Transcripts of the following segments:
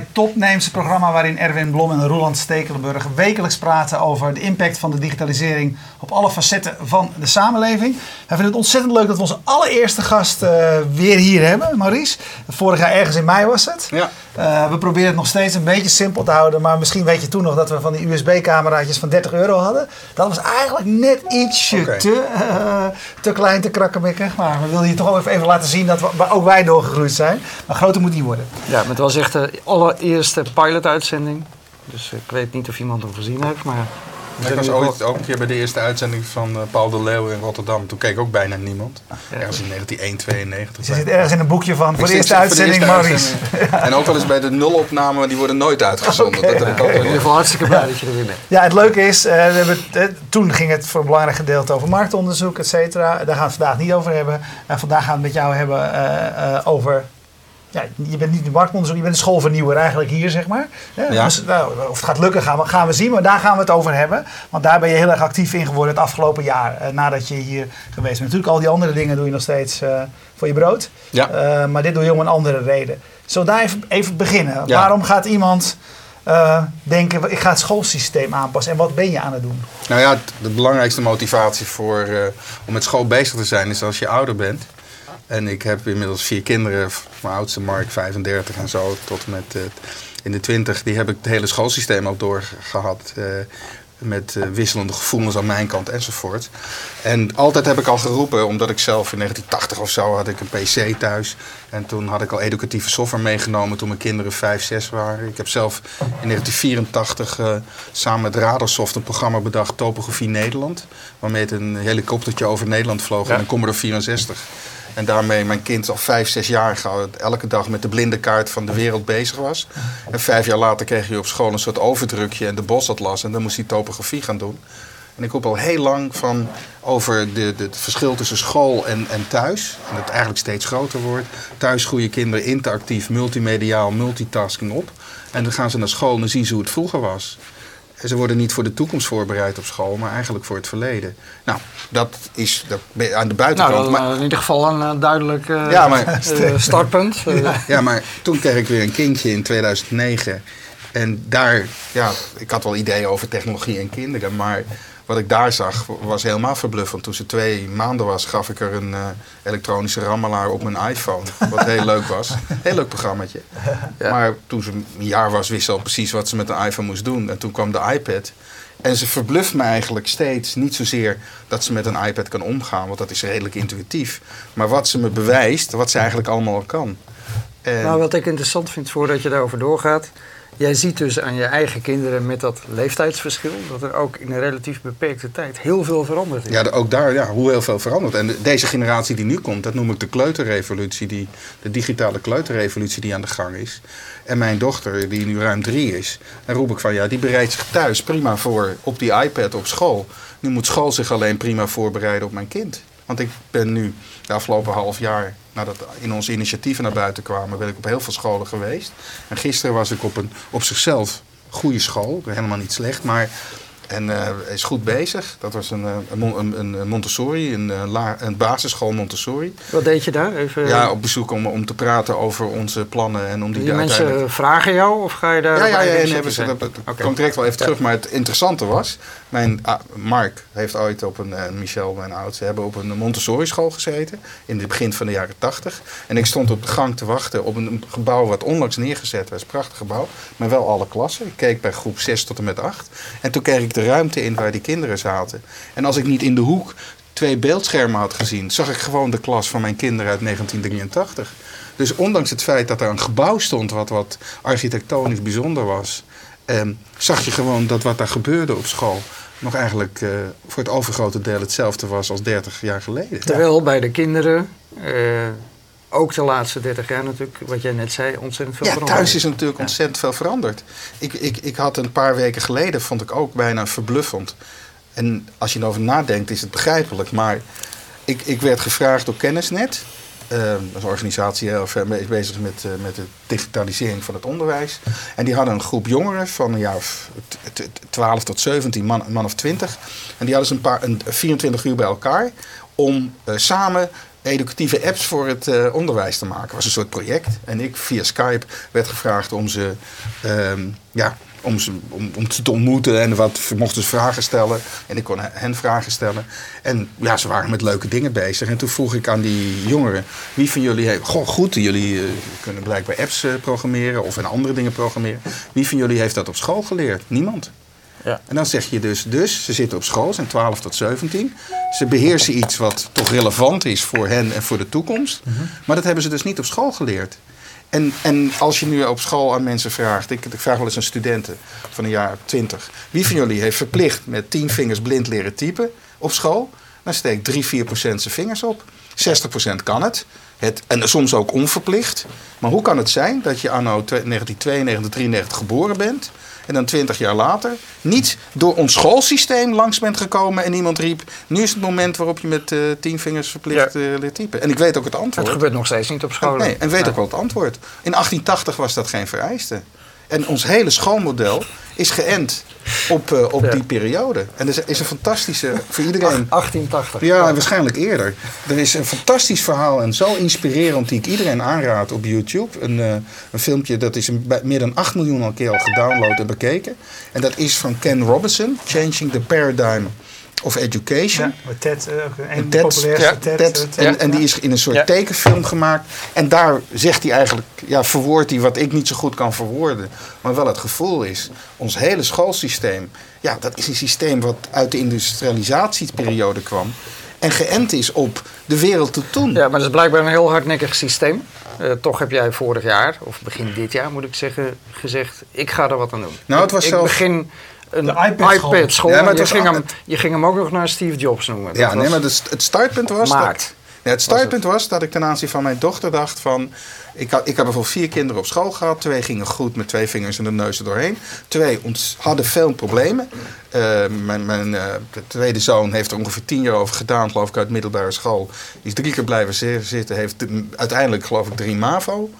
de Topnames, programma waarin Erwin Blom en Roland Stekelenburg wekelijks praten over de impact van de digitalisering op alle facetten van de samenleving. Wij vinden het ontzettend leuk dat we onze allereerste gast eh, weer hier hebben, Maurice. Vorig jaar ergens in mei was het. Ja. Uh, we proberen het nog steeds een beetje simpel te houden, maar misschien weet je toen nog dat we van die USB-cameraatjes van 30 euro hadden. Dat was eigenlijk net ietsje te, eh, te klein, te krakkemikkig. Maar we wilden je toch wel even, even laten zien dat we, ook wij doorgegroeid zijn. Maar groter moet die worden. Ja, maar het was echt de allereerste pilot-uitzending. Dus ik weet niet of iemand hem gezien heeft, maar... Ik was ooit ook een keer bij de eerste uitzending van eh, Paul de Leeuw in Rotterdam. Toen keek ook bijna niemand. Ergens in 1992. Dus je zit ergens in een boekje van voor de eerste uitzending, eerste Maurice. En ook wel eens bij de nulopname, maar die worden nooit uitgezonden. Dat heb ik ook in ieder geval hartstikke blij dat je er weer bent. Ja, het leuke is, eh, we hebben, het- eh, toen ging het voor een belangrijk gedeelte over marktonderzoek, et cetera. Daar gaan we het vandaag niet over hebben. En vandaag gaan we het met jou hebben eh, eh, over... Ja, je bent niet de marktonderzoek, je bent de schoolvernieuwer eigenlijk hier, zeg maar. Ja. Dus, nou, of het gaat lukken, gaan we, gaan we zien. Maar daar gaan we het over hebben. Want daar ben je heel erg actief in geworden het afgelopen jaar. eh, nadat je hier geweest bent. Natuurlijk, al die andere dingen doe je nog steeds eh, voor je brood. Ja. Eh, maar dit doe je om een andere reden. Zullen we daar even, even beginnen? Ja. Waarom gaat iemand denken, ik ga het schoolsysteem aanpassen? En wat ben je aan het doen? Nou ja, de belangrijkste motivatie voor, om met school bezig te zijn is als je ouder bent. En ik heb inmiddels vier kinderen, mijn oudste Mark 35 en zo, tot en met eh, in de 20. Die heb ik het hele schoolsysteem ook doorgehad. eh, met eh, wisselende gevoelens aan mijn kant enzovoort. En altijd heb ik al geroepen, omdat ik zelf in 1980 of zo had ik een PC thuis. En toen had ik al educatieve software meegenomen toen mijn kinderen 5, 6 waren. Ik heb zelf in 1984 eh, samen met Radarsoft een programma bedacht, Topografie Nederland. Waarmee het een helikoptertje over Nederland vloog Ja. en een Commodore 64. En daarmee mijn kind al vijf, zes jaar elke dag met de blinde kaart van de wereld bezig was. En vijf jaar later kreeg hij op school een soort overdrukje en de bosatlas. En dan moest hij topografie gaan doen. En ik roep al heel lang van over de, de, het verschil tussen school en, en thuis. En dat eigenlijk steeds groter wordt. Thuis groeien kinderen interactief, multimediaal, multitasking op. En dan gaan ze naar school en zien ze hoe het vroeger was. En ze worden niet voor de toekomst voorbereid op school, maar eigenlijk voor het verleden. Nou, dat is dat, aan de Nou, buitenkant. dan, maar, eh, in ieder geval een eh, duidelijk eh, Ja, maar- startpunt. Eh, Ja, maar toen kreeg ik weer een kindje in 2009. En daar, ja, ik had wel ideeën over technologie en kinderen. Maar wat ik daar zag was helemaal verbluffend. Toen ze twee maanden was, gaf ik er een eh, elektronische rammelaar op mijn iPhone. Wat heel leuk was. Heel leuk programmaatje. Ja. Maar toen ze een jaar was, wist ze al precies wat ze met een iPhone moest doen. En toen kwam de iPad. En ze verbluft me eigenlijk steeds. Niet zozeer dat ze met een iPad kan omgaan, want dat is redelijk intuïtief. Maar wat ze me bewijst, wat ze eigenlijk allemaal al kan. En- Nou, wat ik interessant vind voordat je daarover doorgaat. Jij ziet dus aan je eigen kinderen met dat leeftijdsverschil dat er ook in een relatief beperkte tijd heel veel veranderd is. Ja, ook daar, ja, hoe heel veel veranderd. En de- deze generatie die nu komt, dat noem ik de kleuterrevolutie, die, de digitale kleuterrevolutie die aan de gang is. En mijn dochter, die nu ruim drie is, dan roep ik van ja, die bereidt zich thuis prima voor op die iPad op school. Nu moet school zich alleen prima voorbereiden op mijn kind. Want ik ben nu de afgelopen half jaar, nadat in onze initiatieven naar buiten kwamen, ben ik op heel veel scholen geweest. En gisteren was ik op een op zichzelf goede school, helemaal niet slecht, maar en eh, is goed bezig. Dat was een, eh, een, een, Montessori, een, eh, la- een basisschool Montessori. Wat deed je daar? Even, Ja, op bezoek om, om te praten over onze plannen en om die die mensen uiteindelijk... vragen jou of ga je daar Ja, ja, ja, we- zijn? dat, dat Oké. kom ik direct wel even terug. Maar het interessante was, mijn, ah, Mark heeft ooit op een, eh, Michel, mijn oudste, hebben op een Montessori school gezeten. In het begin van de jaren tachtig. En ik stond op de gang te wachten op een gebouw wat onlangs neergezet was. Prachtig gebouw, maar wel alle klassen. Ik keek bij groep 6 tot en met 8. En toen kreeg ik de ruimte in waar die kinderen zaten. En als ik niet in de hoek twee beeldschermen had gezien, zag ik gewoon de klas van mijn kinderen uit 1983. Dus ondanks het feit dat er een gebouw stond wat, wat architectonisch bijzonder was, ehm, zag je gewoon dat wat daar gebeurde op school nog eigenlijk eh, voor het overgrote deel hetzelfde was als 30 jaar geleden. Terwijl bij de kinderen, eh, ook de laatste 30 jaar natuurlijk, wat jij net zei, ontzettend veel Ja, veranderd thuis is natuurlijk ontzettend veel veranderd. Ik, ik, ik had een paar weken geleden, vond ik ook bijna verbluffend. En als je erover nadenkt, is het begrijpelijk. Maar ik, ik werd gevraagd door Kennisnet. Eh, is een organisatie heel erg be- bezig met, eh, met de digitalisering van het onderwijs. En die hadden een groep jongeren van een jaar of t- t- 12 tot 17, man, man of 20. En die hadden ze een paar, een, 24 uur bij elkaar om eh, samen educatieve apps voor het eh, onderwijs te maken. Het was een soort project. En ik via Skype werd gevraagd om ze, ehm, ja, om ze, om, om ze te ontmoeten. En wat mochten ze vragen stellen. En ik kon hen vragen stellen. En ja, ze waren met leuke dingen bezig. En toen vroeg ik aan die jongeren: wie van jullie heeft. Goh, goed, jullie eh, kunnen blijkbaar apps eh, programmeren of en andere dingen programmeren. Wie van jullie heeft dat op school geleerd? Niemand. Ja. En dan zeg je dus, dus ze zitten op school, zijn 12 tot 17. Ze beheersen iets wat toch relevant is voor hen en voor de toekomst. Maar dat hebben ze dus niet op school geleerd. En, en als je nu op school aan mensen vraagt, ik, vraag wel eens aan studenten van een jaar 20. Wie van jullie heeft verplicht met 10 vingers blind leren typen op school? Dan steekt 3, 4 procent zijn vingers op. 60 procent kan het. het. En soms ook onverplicht. Maar hoe kan het zijn dat je anno 1992, 93 geboren bent en dan 20 jaar later niet door ons schoolsysteem langs bent gekomen en iemand riep: Nu is het moment waarop je met eh, tien vingers verplicht Ja. eh, leert typen. En ik weet ook het Het antwoord. gebeurt nog steeds niet op scholen. Nee, en weet Nee. ook wel het antwoord. In 1880 was dat geen vereiste. En ons hele schoolmodel is geënt op, eh, op Ja. die periode. En dat is, is een fantastische voor iedereen. 1880. Ja, waarschijnlijk eerder. Er is een fantastisch verhaal en zo inspirerend die ik iedereen aanraad op YouTube. Een, eh, een filmpje dat is een, meer dan 8 miljoen al keer al gedownload en bekeken. En dat is van Ken Robinson, Changing the Paradigm of Education. Ja, met Ted, eh, ook een Ted- populairste Ted. Ted, eh, Ted, en, en die is in een soort Ja. tekenfilm gemaakt. En daar zegt hij eigenlijk, ja, verwoordt hij wat ik niet zo goed kan verwoorden. Maar wel het gevoel is, ons hele schoolsysteem, ja, dat is een systeem wat uit de industrialisatieperiode kwam. En geënt is op de wereld tot toen. Ja, maar dat is blijkbaar een heel hardnekkig systeem. Eh, toch heb jij vorig jaar, of begin dit jaar moet ik zeggen, gezegd: ik ga er wat aan doen. Nou, het was ik begin een iPad-school. iPad-school. Ja, maar je, ging hem, je ging hem ook nog naar Steve Jobs noemen. Dat Ja, nee, maar de- het startpunt was. dat-. Ja, het startpunt was dat ik ten aanzien van mijn dochter dacht van... Ik, had, ik heb bijvoorbeeld vier kinderen op school gehad. Twee gingen goed met twee vingers en de neus er doorheen. Twee ont- hadden veel problemen. Eh, mijn mijn eh, de tweede zoon heeft er ongeveer tien jaar over gedaan, geloof ik, uit middelbare school. Die is drie keer blijven zi- zitten. Heeft de- uiteindelijk, geloof ik, drie MAVO.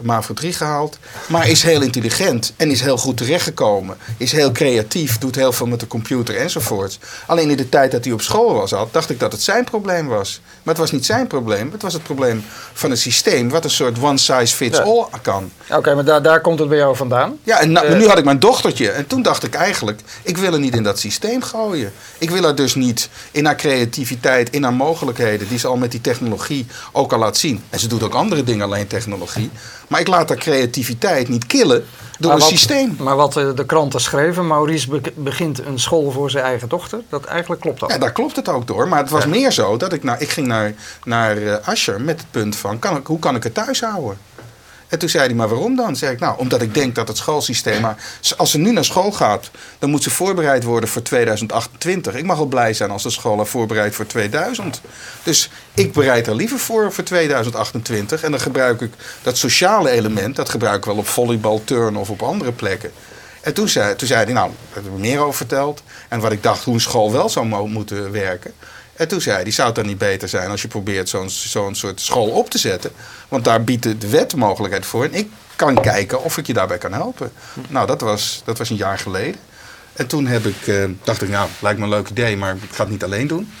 MAVO 3 gehaald. Maar is heel intelligent en is heel goed terechtgekomen. Is heel creatief, doet heel veel met de computer enzovoorts. Alleen in de tijd dat hij op school was, had, dacht ik dat het zijn probleem was. Maar het was niet zijn probleem. Het was het probleem van een systeem wat een soort one size fits Ja. all kan. Oké, maar daar, daar komt het bij jou vandaan. Ja, en nou, Eh. nu had ik mijn dochtertje. En toen dacht ik eigenlijk, ik wil haar niet in dat systeem gooien. Ik wil haar dus niet in haar creativiteit, in haar mogelijkheden... die ze al met die technologie ook al laat zien. En ze doet ook andere dingen, alleen technologie. Maar ik laat haar creativiteit niet killen door Maar een wat- systeem. Maar wat eh, de kranten schreven, Maurice be- begint een school voor zijn eigen dochter. Dat eigenlijk klopt dat. Ja, daar klopt het ook door. Maar het was Ja. meer zo dat ik, nou, ik ging naar, naar eh, Ascher met het punt van... Kan ik, hoe kan ik het thuis houden? En toen zei hij, maar waarom dan? Zeg ik, nou, omdat ik denk dat het schoolsysteem... Maar als ze nu naar school gaat, dan moet ze voorbereid worden voor 2028. Ik mag wel blij zijn als de school haar voorbereidt voor 2000. Dus ik bereid er liever voor voor 2028. En dan gebruik ik dat sociale element... dat gebruik ik wel op volleybal, turnen of op andere plekken. En toen zei, toen zei hij, nou, daar heb ik meer over verteld. En wat ik dacht, hoe een school wel zou mo- moeten werken. En toen zei hij, zou het dan niet beter zijn als je probeert zo'n soort school op te zetten? Want daar biedt de, wet mogelijkheid voor. En ik kan kijken of ik je daarbij kan helpen. Nou, dat was, dat was een jaar geleden. En toen heb ik, eh, dacht ik, nou, lijkt me een leuk idee, maar ik ga het niet alleen doen.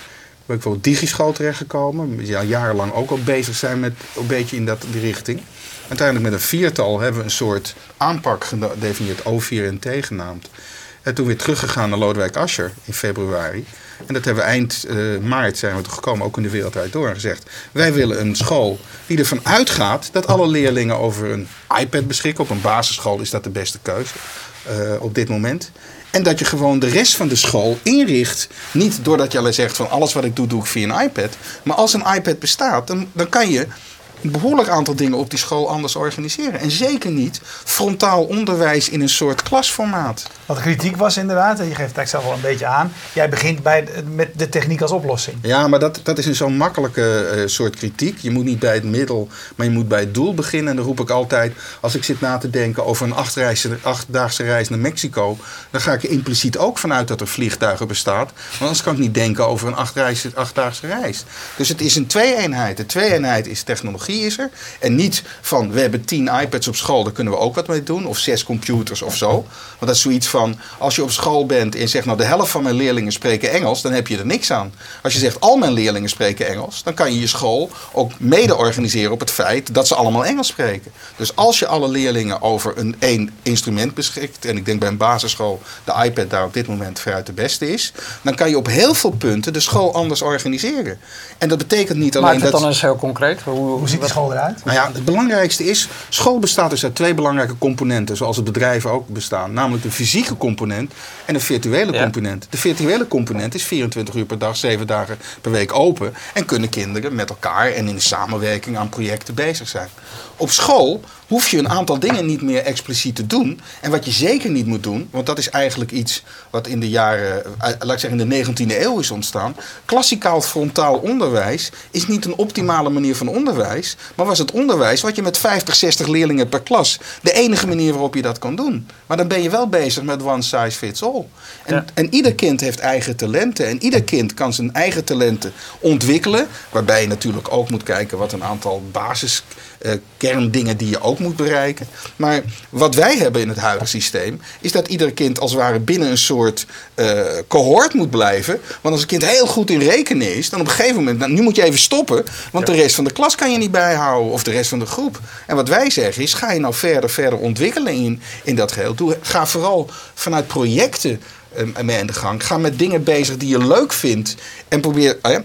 Ben ik op Digischool terechtgekomen. Ja, jarenlang ook al bezig zijn met een beetje in dat, die richting. Uiteindelijk met een viertal hebben we een soort aanpak gedefinieerd, O4 en T genaamd. En toen weer teruggegaan naar Lodewijk Asscher in februari. En dat hebben we eind eh, maart zijn we toch gekomen, ook in de wereld uit door, gezegd... wij willen een school die ervan uitgaat dat alle leerlingen over een iPad beschikken. Op een basisschool is dat de beste keuze eh, op dit moment. En dat je gewoon de rest van de school inricht. Niet doordat je alleen zegt van alles wat ik doe, doe ik via een iPad. Maar als een iPad bestaat, dan, dan kan je een behoorlijk aantal dingen op die school anders organiseren. En zeker niet frontaal onderwijs in een soort klasformaat. Wat kritiek was inderdaad, en je geeft het eigenlijk zelf wel een beetje aan. Jij begint bij, met de techniek als oplossing. Ja, maar dat, dat is een zo'n makkelijke eh, soort kritiek. Je moet niet bij het middel, maar je moet bij het doel beginnen. En dan roep ik altijd, als ik zit na te denken over een achtreis- achtdaagse reis naar Mexico... dan ga ik er impliciet ook vanuit dat er vliegtuigen bestaan. Want anders kan ik niet denken over een achtreis- achtdaagse reis. Dus het is een twee-eenheid. De twee-eenheid is technologie technologie is er. En niet van we hebben tien iPads op school, daar kunnen we ook wat mee doen. Of zes computers of zo. Want dat is zoiets van, als je op school bent en zegt nou de helft van mijn leerlingen spreken Engels, dan heb je er niks aan. Als je zegt al mijn leerlingen spreken Engels, dan kan je je school ook mede organiseren op het feit dat ze allemaal Engels spreken. Dus als je alle leerlingen over een één instrument beschikt, en ik denk bij een basisschool de iPad daar op dit moment veruit de beste is, dan kan je op heel veel punten de school anders organiseren. En dat betekent niet alleen Maak het dat. dan eens heel concreet. Hoe, Hoe ziet die school eruit? Nou ja, het belangrijkste is, school bestaat dus uit twee belangrijke componenten, zoals het bedrijven ook bestaan. Namelijk de fysieke component en de virtuele Ja. component. De virtuele component is 24 uur per dag, 7 dagen per week open. En kunnen kinderen met elkaar en in samenwerking aan projecten bezig zijn. Op school hoef je een aantal dingen niet meer expliciet te doen. En wat je zeker niet moet doen, want dat is eigenlijk iets wat in de jaren, eh, laat ik zeggen in de 19e eeuw is ontstaan. Klassikaal frontaal onderwijs is niet een optimale manier van onderwijs, maar was het onderwijs wat je met 50, 60 leerlingen per klas, de enige manier waarop je dat kan doen. Maar dan ben je wel bezig met one size fits all. En, Ja. en ieder kind heeft eigen talenten en ieder kind kan zijn eigen talenten ontwikkelen, waarbij je natuurlijk ook moet kijken wat een aantal basis eh, kerndingen die je ook moet bereiken. Maar wat wij hebben in het huidige systeem, is dat ieder kind als het ware binnen een soort eh, cohort moet blijven. Want als een kind heel goed in rekenen is, dan op een gegeven moment, nou, nu moet je even stoppen, want de rest van de klas kan je niet bijhouden of de rest van de groep. En wat wij zeggen is, ga je nou verder, verder ontwikkelen in, in dat geheel. Doe, ga vooral vanuit projecten eh, mee aan de gang. Ga met dingen bezig die je leuk vindt. En probeer. eh, eh,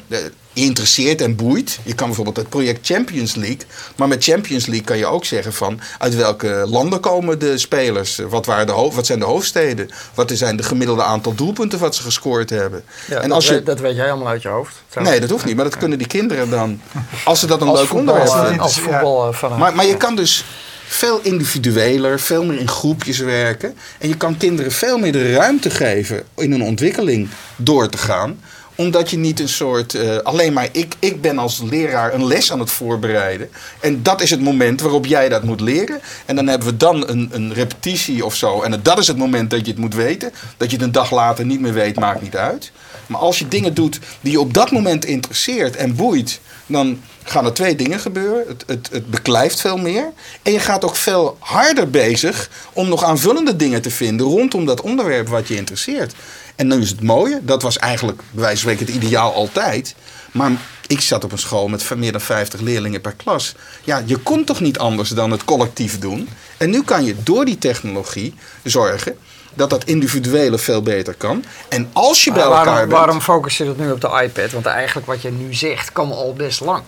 interesseert en boeit. Je kan bijvoorbeeld het project Champions League. Maar met Champions League kan je ook zeggen van uit welke landen komen de spelers? Wat, waren de hoofd, wat zijn de hoofdsteden? Wat zijn de gemiddelde aantal doelpunten wat ze gescoord hebben? Ja, en dat, als je, weet, dat weet jij allemaal uit je hoofd. trouwens. nee, dat hoeft niet. Maar dat kunnen die kinderen dan. Als ze dat een als leuk voetbal, onderwerp vinden. als voetbal eh, van Maar, maar je kan dus veel individueler, veel meer in groepjes werken. En je kan kinderen veel meer de ruimte geven in een ontwikkeling door te gaan omdat je niet een soort. eh, alleen maar ik, ik ben als leraar een les aan het voorbereiden. En dat is het moment waarop jij dat moet leren. En dan hebben we dan een, een repetitie of zo. En dat is het moment dat je het moet weten. Dat je het een dag later niet meer weet, maakt niet uit. Maar als je dingen doet die je op dat moment interesseert en boeit, dan gaan er twee dingen gebeuren. Het, het, het beklijft veel meer. En je gaat ook veel harder bezig om nog aanvullende dingen te vinden rondom dat onderwerp wat je interesseert. En nu is het mooie, dat was eigenlijk bij wijze van spreken het ideaal altijd. Maar ik zat op een school met meer dan 50 leerlingen per klas. Ja, je kon toch niet anders dan het collectief doen. En nu kan je door die technologie zorgen dat dat individuele veel beter kan. En als je bij elkaar waarom, bent... waarom focus je dat nu op de iPad? Want eigenlijk wat je nu zegt kan al best lang.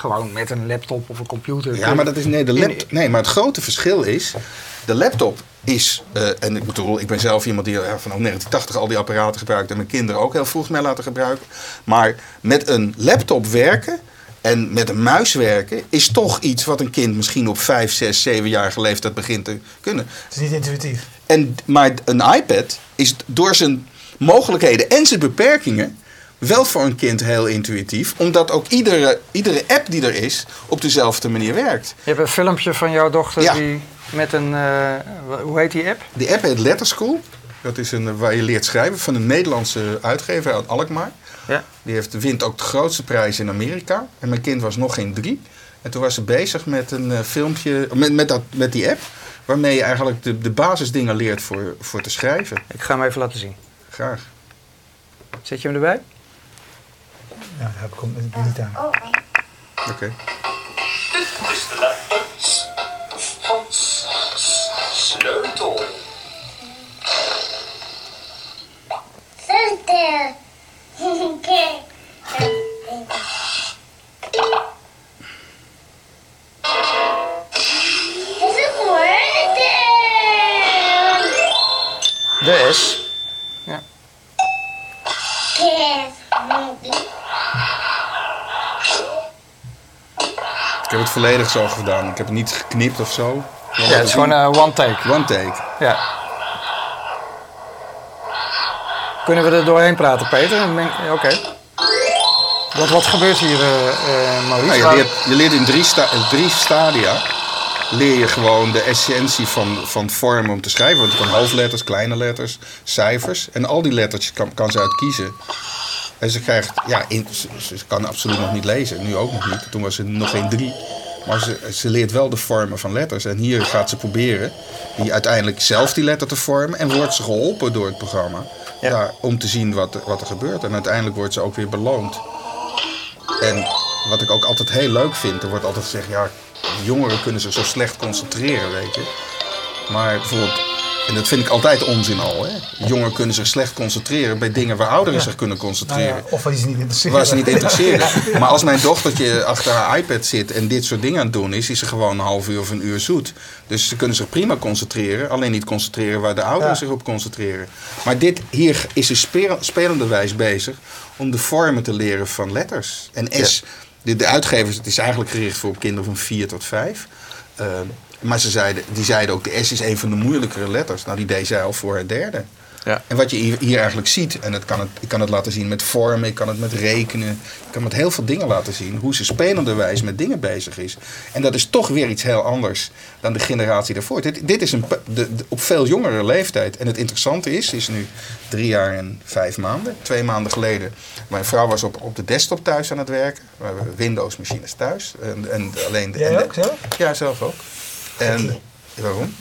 Gewoon met een laptop of een computer. Ja, maar dat is nee, de laptop. Nee, maar het grote verschil is, de laptop is, eh, en ik bedoel, ik ben zelf iemand die ja, vanaf 1980 al die apparaten gebruikt en mijn kinderen ook heel vroeg mee laten gebruiken. Maar met een laptop werken en met een muis werken is toch iets wat een kind misschien op 5, 6, 7 jaar leeftijd begint te kunnen. Het is niet intuïtief. En, maar een iPad is door zijn mogelijkheden en zijn beperkingen wel voor een kind heel intuïtief. Omdat ook iedere, iedere app die er is op dezelfde manier werkt. Je hebt een filmpje van jouw dochter Ja. die met een, eh, hoe heet die app? Die app heet Letterschool. Dat is een, waar je leert schrijven van een Nederlandse uitgever uit Alkmaar. Ja. Die heeft, wint ook de grootste prijs in Amerika. En mijn kind was nog geen drie. En toen was ze bezig met een eh, filmpje, met, met, dat, met die app. Waarmee je eigenlijk de, de basisdingen leert voor, voor te schrijven. Ik ga hem even laten zien. Graag. Zet je hem erbij? Ja, daar heb ik hem niet aan. Oké. Dit volledig zo gedaan. Ik heb het niet geknipt of zo. Ja, het is gewoon een one take. One take. Ja. Kunnen we er doorheen praten, Peter? Oké. Wat, wat gebeurt hier, eh eh Maurice? Nou, je, leert, je leert in drie, sta- in drie stadia leer je gewoon de essentie van, van vormen om te schrijven. Want je kan hoofdletters, kleine letters, cijfers. En al die letters kan, kan ze uit kiezen. En ze krijgt, ja, in, ze, ze kan absoluut nog niet lezen. Nu ook nog niet. Toen was ze nog geen drie. Maar ze, ze leert wel de vormen van letters. En hier gaat ze proberen die uiteindelijk zelf die letter te vormen. En wordt ze geholpen door het programma. Ja. Daar, om te zien wat, wat er gebeurt. En uiteindelijk wordt ze ook weer beloond. En wat ik ook altijd heel leuk vind, er wordt altijd gezegd, ja, jongeren kunnen zich zo slecht concentreren, weet je. Maar bijvoorbeeld, en dat vind ik altijd onzin al, hè. Jongeren kunnen zich slecht concentreren bij dingen waar ouderen zich kunnen Nou concentreren. ja, of wat is niet interesseren. Waar ze niet interesseren. Maar als mijn dochtertje achter haar iPad zit en dit soort dingen aan het doen is, is ze gewoon een half uur of een uur zoet. Dus ze kunnen zich prima concentreren, alleen niet concentreren waar de ouderen Ja. zich op concentreren. Maar dit, hier is ze speel- spelenderwijs bezig om de vormen te leren van letters. En S, de, de uitgevers, het is eigenlijk gericht voor kinderen van 4 tot 5. Eh, maar ze zeiden, die zeiden ook, de S is een van de moeilijkere letters. Nou, die deed zij al voor het derde. Ja. En wat je hier, hier eigenlijk ziet, en het kan het, ik kan het laten zien met vormen, ik kan het met rekenen, ik kan met heel veel dingen laten zien, hoe ze spelenderwijs met dingen bezig is. En dat is toch weer iets heel anders dan de generatie daarvoor. Dit, dit is een, pe- de, de- op veel jongere leeftijd. En het interessante is, is nu drie jaar en vijf maanden. Twee maanden geleden, mijn vrouw was op, op de desktop thuis aan het werken. We hebben Windows machines thuis. En, en alleen de, Jij en de- ook zelf? Ja, zelf ook. En waarom?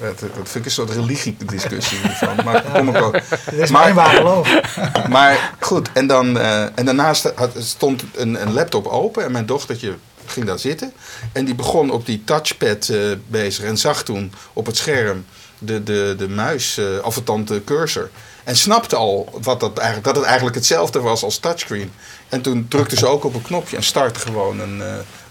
Dat, dat vind ik een soort religiediscussie hiervan. Maar kom ik ook. Dit is mijn waar geloof. Maar goed, en, dan, eh, en daarnaast had, stond een, een laptop open en mijn dochtertje ging daar zitten. En die begon op die touchpad eh, bezig en zag toen op het scherm de, de, de muis, eh of de cursor. En snapte al wat dat, eigenlijk, dat het eigenlijk hetzelfde was als touchscreen. En toen drukte ze ook op een knopje en startte gewoon een,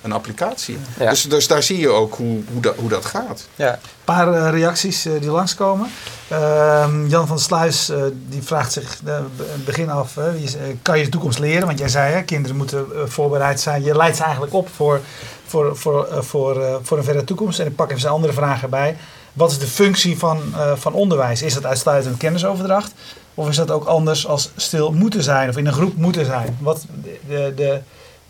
een applicatie. Ja. Dus, dus daar zie je ook hoe, hoe, dat, hoe dat gaat. Ja. Een paar eh, reacties eh, die langskomen. Ehm, Jan van der Sluis eh, die vraagt zich eh, begin af: hè, wie is- kan je de toekomst leren? Want jij zei, hè, kinderen moeten voorbereid zijn. Je leidt ze eigenlijk op voor, voor, voor, voor, eh, voor een verre toekomst. En ik pak even zijn andere vraag erbij. Wat is de functie van, eh, van onderwijs? Is dat uitsluitend kennisoverdracht? Of is dat ook anders als stil moeten zijn of in een groep moeten zijn? Wat de, de,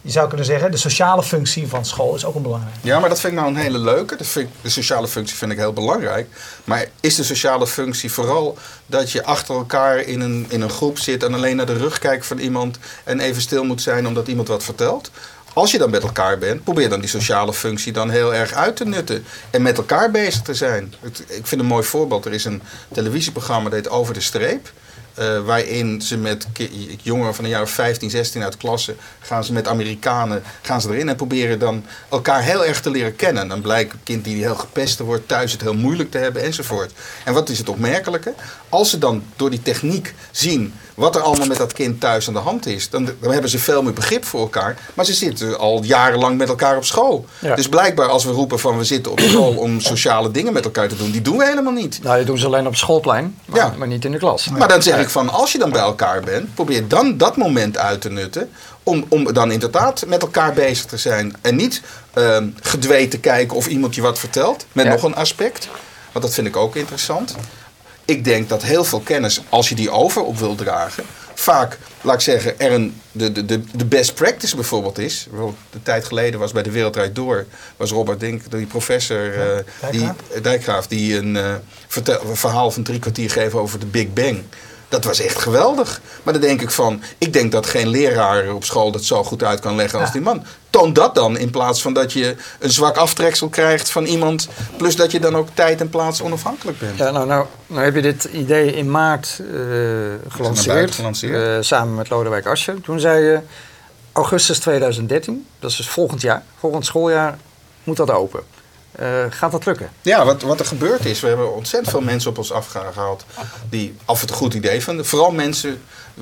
je zou kunnen zeggen, de sociale functie van school is ook een belangrijke. Ja, maar dat vind ik nou een hele leuke. Ik- de sociale functie vind ik heel belangrijk. Maar is de sociale functie vooral dat je achter elkaar in een, in een groep zit en alleen naar de rug kijkt van iemand en even stil moet zijn omdat iemand wat vertelt? Als je dan met elkaar bent, probeer dan die sociale functie dan heel erg uit te nutten. En met elkaar bezig te zijn. Ik vind een mooi voorbeeld. Er is een televisieprogramma dat heet Over de Streep. Eh, waarin ze met jongeren van een jaar of 15, 16 uit klasse gaan ze met Amerikanen gaan ze erin en proberen dan elkaar heel erg te leren kennen. Dan blijkt een kind die heel gepest wordt thuis het heel moeilijk te hebben enzovoort. En wat is het opmerkelijke? Als ze dan door die techniek zien wat er allemaal met dat kind thuis aan de hand is, dan, dan hebben ze veel meer begrip voor elkaar. Maar ze zitten al jarenlang met elkaar op school. Ja. Dus blijkbaar als we roepen van we zitten op school om sociale dingen met elkaar te doen, die doen we helemaal niet. Nou, dat doen ze alleen op schoolplein, maar, Ja. maar niet in de klas. Maar dan zeg ik van, als je dan bij elkaar bent, probeer dan dat moment uit te nutten. Om, om dan inderdaad met elkaar bezig te zijn. En niet ehm gedwee te kijken of iemand je wat vertelt. Met Ja. nog een aspect. Want dat vind ik ook interessant. Ik denk dat heel veel kennis, als je die over op wil dragen, vaak, laat ik zeggen, er een, de, de, de, best practice bijvoorbeeld is. Bijvoorbeeld Een tijd geleden was bij de Wereldrijd Door, was Robert Dink, die professor, eh, die, Dijkgraaf. Dijkgraaf, die een, eh, vertel- een verhaal van drie kwartier geeft over de Big Bang. Dat was echt geweldig. Maar dan denk ik van, ik denk dat geen leraar op school dat zo goed uit kan leggen als Ja. die man. Toon dat dan in plaats van dat je een zwak aftreksel krijgt van iemand. Plus dat je dan ook tijd en plaats onafhankelijk bent. Ja, nou, nou, nou heb je dit idee in maart gelanceerd, gelanceerd. eh, samen met Lodewijk Asscher. Toen zei je, augustus 2013, dat is dus volgend jaar, volgend schooljaar, moet dat open. Eh, gaat dat lukken? Ja, wat, wat er gebeurd is, we hebben ontzettend veel mensen op ons afgehaald die af het een goed idee vonden. Vooral mensen,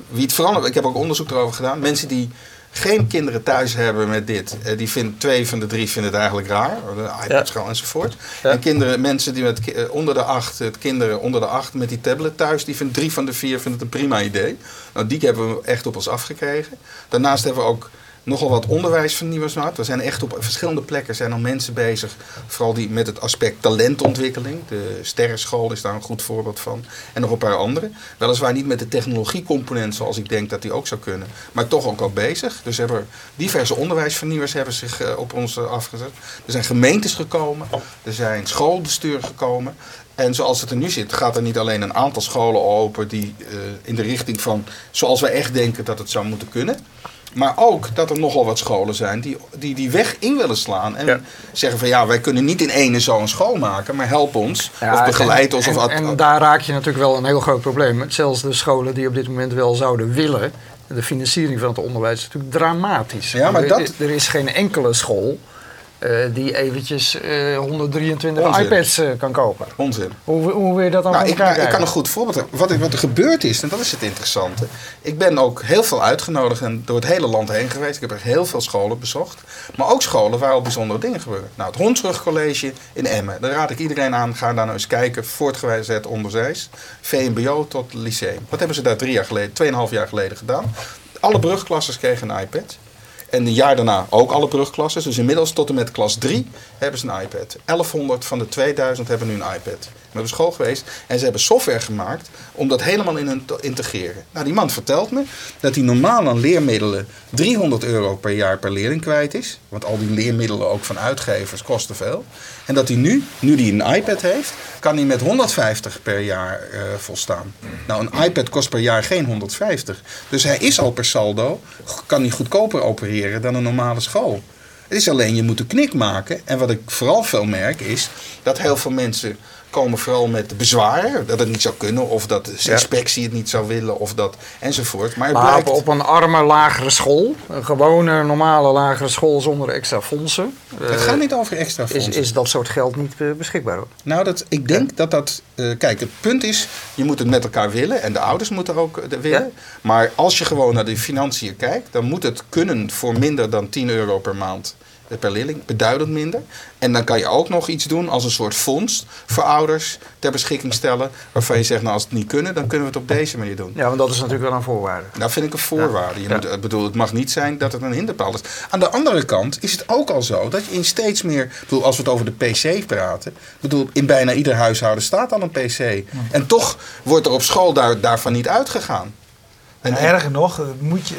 wie het vooral, ik heb ook onderzoek erover gedaan, mensen die geen kinderen thuis hebben met dit. Eh, die vinden, twee van de drie vinden het eigenlijk raar, de iPads gewoon enzovoort. Ja. En kinderen, mensen die met eh, onder de acht, het kinderen onder de acht met die tablet thuis, die vinden drie van de vier vinden het een prima idee. Nou, die hebben we echt op ons afgekregen. Daarnaast hebben we ook nogal wat onderwijsvernieuwers gemaakt. Er zijn echt op verschillende plekken zijn al mensen bezig. Vooral die met het aspect talentontwikkeling. De Sterrenschool is daar een goed voorbeeld van. En nog een paar andere. Weliswaar niet met de technologiecomponent zoals ik denk dat die ook zou kunnen. Maar toch ook al bezig. Dus hebben diverse onderwijsvernieuwers hebben zich eh, op ons eh, afgezet. Er zijn gemeentes gekomen. Er zijn schoolbesturen gekomen. En zoals het er nu zit, gaat er niet alleen een aantal scholen open die eh, in de richting van zoals wij echt denken dat het zou moeten kunnen. Maar ook dat er nogal wat scholen zijn die die, die weg in willen slaan. En Ja. zeggen van ja, wij kunnen niet in ene zo'n school maken, maar help ons. Ja, of begeleid en, ons. Of en, en daar raak je natuurlijk wel een heel groot probleem. Zelfs de scholen die op dit moment wel zouden willen. De financiering van het onderwijs is natuurlijk dramatisch. Ja, maar er, dat- er is geen enkele school eh, die eventjes eh, 123 Onzin. iPads eh, kan kopen. Onzin. Hoe, hoe wil je dat dan Nou, ik, nou, ik kan een goed voorbeeld hebben. Wat, er- wat er gebeurd is, en dat is het interessante. Ik ben ook heel veel uitgenodigd en door het hele land heen geweest. Ik heb er heel veel scholen bezocht. Maar ook scholen waar al bijzondere dingen gebeuren. Nou, het Hondsrug College in Emmen. Daar raad ik iedereen aan. Ga daar nou eens kijken. Voortgezet onderwijs. VMBO tot lyceum. Wat hebben ze daar drie jaar geleden, tweeënhalf jaar geleden gedaan? Alle brugklassers kregen een iPad. En een jaar daarna ook alle brugklassen. Dus inmiddels tot en met klas 3 hebben ze een iPad. 1100 van de 2000 hebben nu een iPad. We hebben school geweest en ze hebben software gemaakt om dat helemaal in te integreren. Nou, die man vertelt me dat hij normaal aan leermiddelen 300 euro per jaar per leerling kwijt is. Want al die leermiddelen ook van uitgevers kosten veel. En dat hij nu, nu hij een iPad heeft, kan hij met 150 per jaar eh, volstaan. Nou, een iPad kost per jaar geen 150. Dus hij is al per saldo, kan hij goedkoper opereren dan een normale school. Het is alleen, je moet de knik maken. En wat ik vooral veel merk is dat heel veel mensen komen vooral met bezwaren. Dat het niet zou kunnen of dat de inspectie het niet zou willen of dat enzovoort. Maar het Maar blijkt... op, een arme lagere school, een gewone normale lagere school zonder extra fondsen, het eh, gaat niet over extra is, fondsen. is dat soort geld niet eh, beschikbaar. Hoor. Nou, dat, ik denk dat dat. eh, kijk, het punt is, je moet het met elkaar willen en de ouders moeten ook willen. Ja. Maar als je gewoon naar de financiën kijkt, dan moet het kunnen voor minder dan 10 euro per maand per leerling, beduidend minder. En dan kan je ook nog iets doen als een soort fonds voor ouders ter beschikking stellen, waarvan je zegt, nou als het niet kunnen, dan kunnen we het op deze manier doen. Ja, want dat is natuurlijk wel een voorwaarde. Nou, vind ik een voorwaarde. Je Ja. moet, ik bedoel, het mag niet zijn dat het een hinderpaal is. Aan de andere kant is het ook al zo dat je in steeds meer. Bedoel, als we het over de PC praten. Ik bedoel, in bijna ieder huishouden staat al een PC. En toch wordt er op school daar, daarvan niet uitgegaan. En, En erger nog, dat moet je,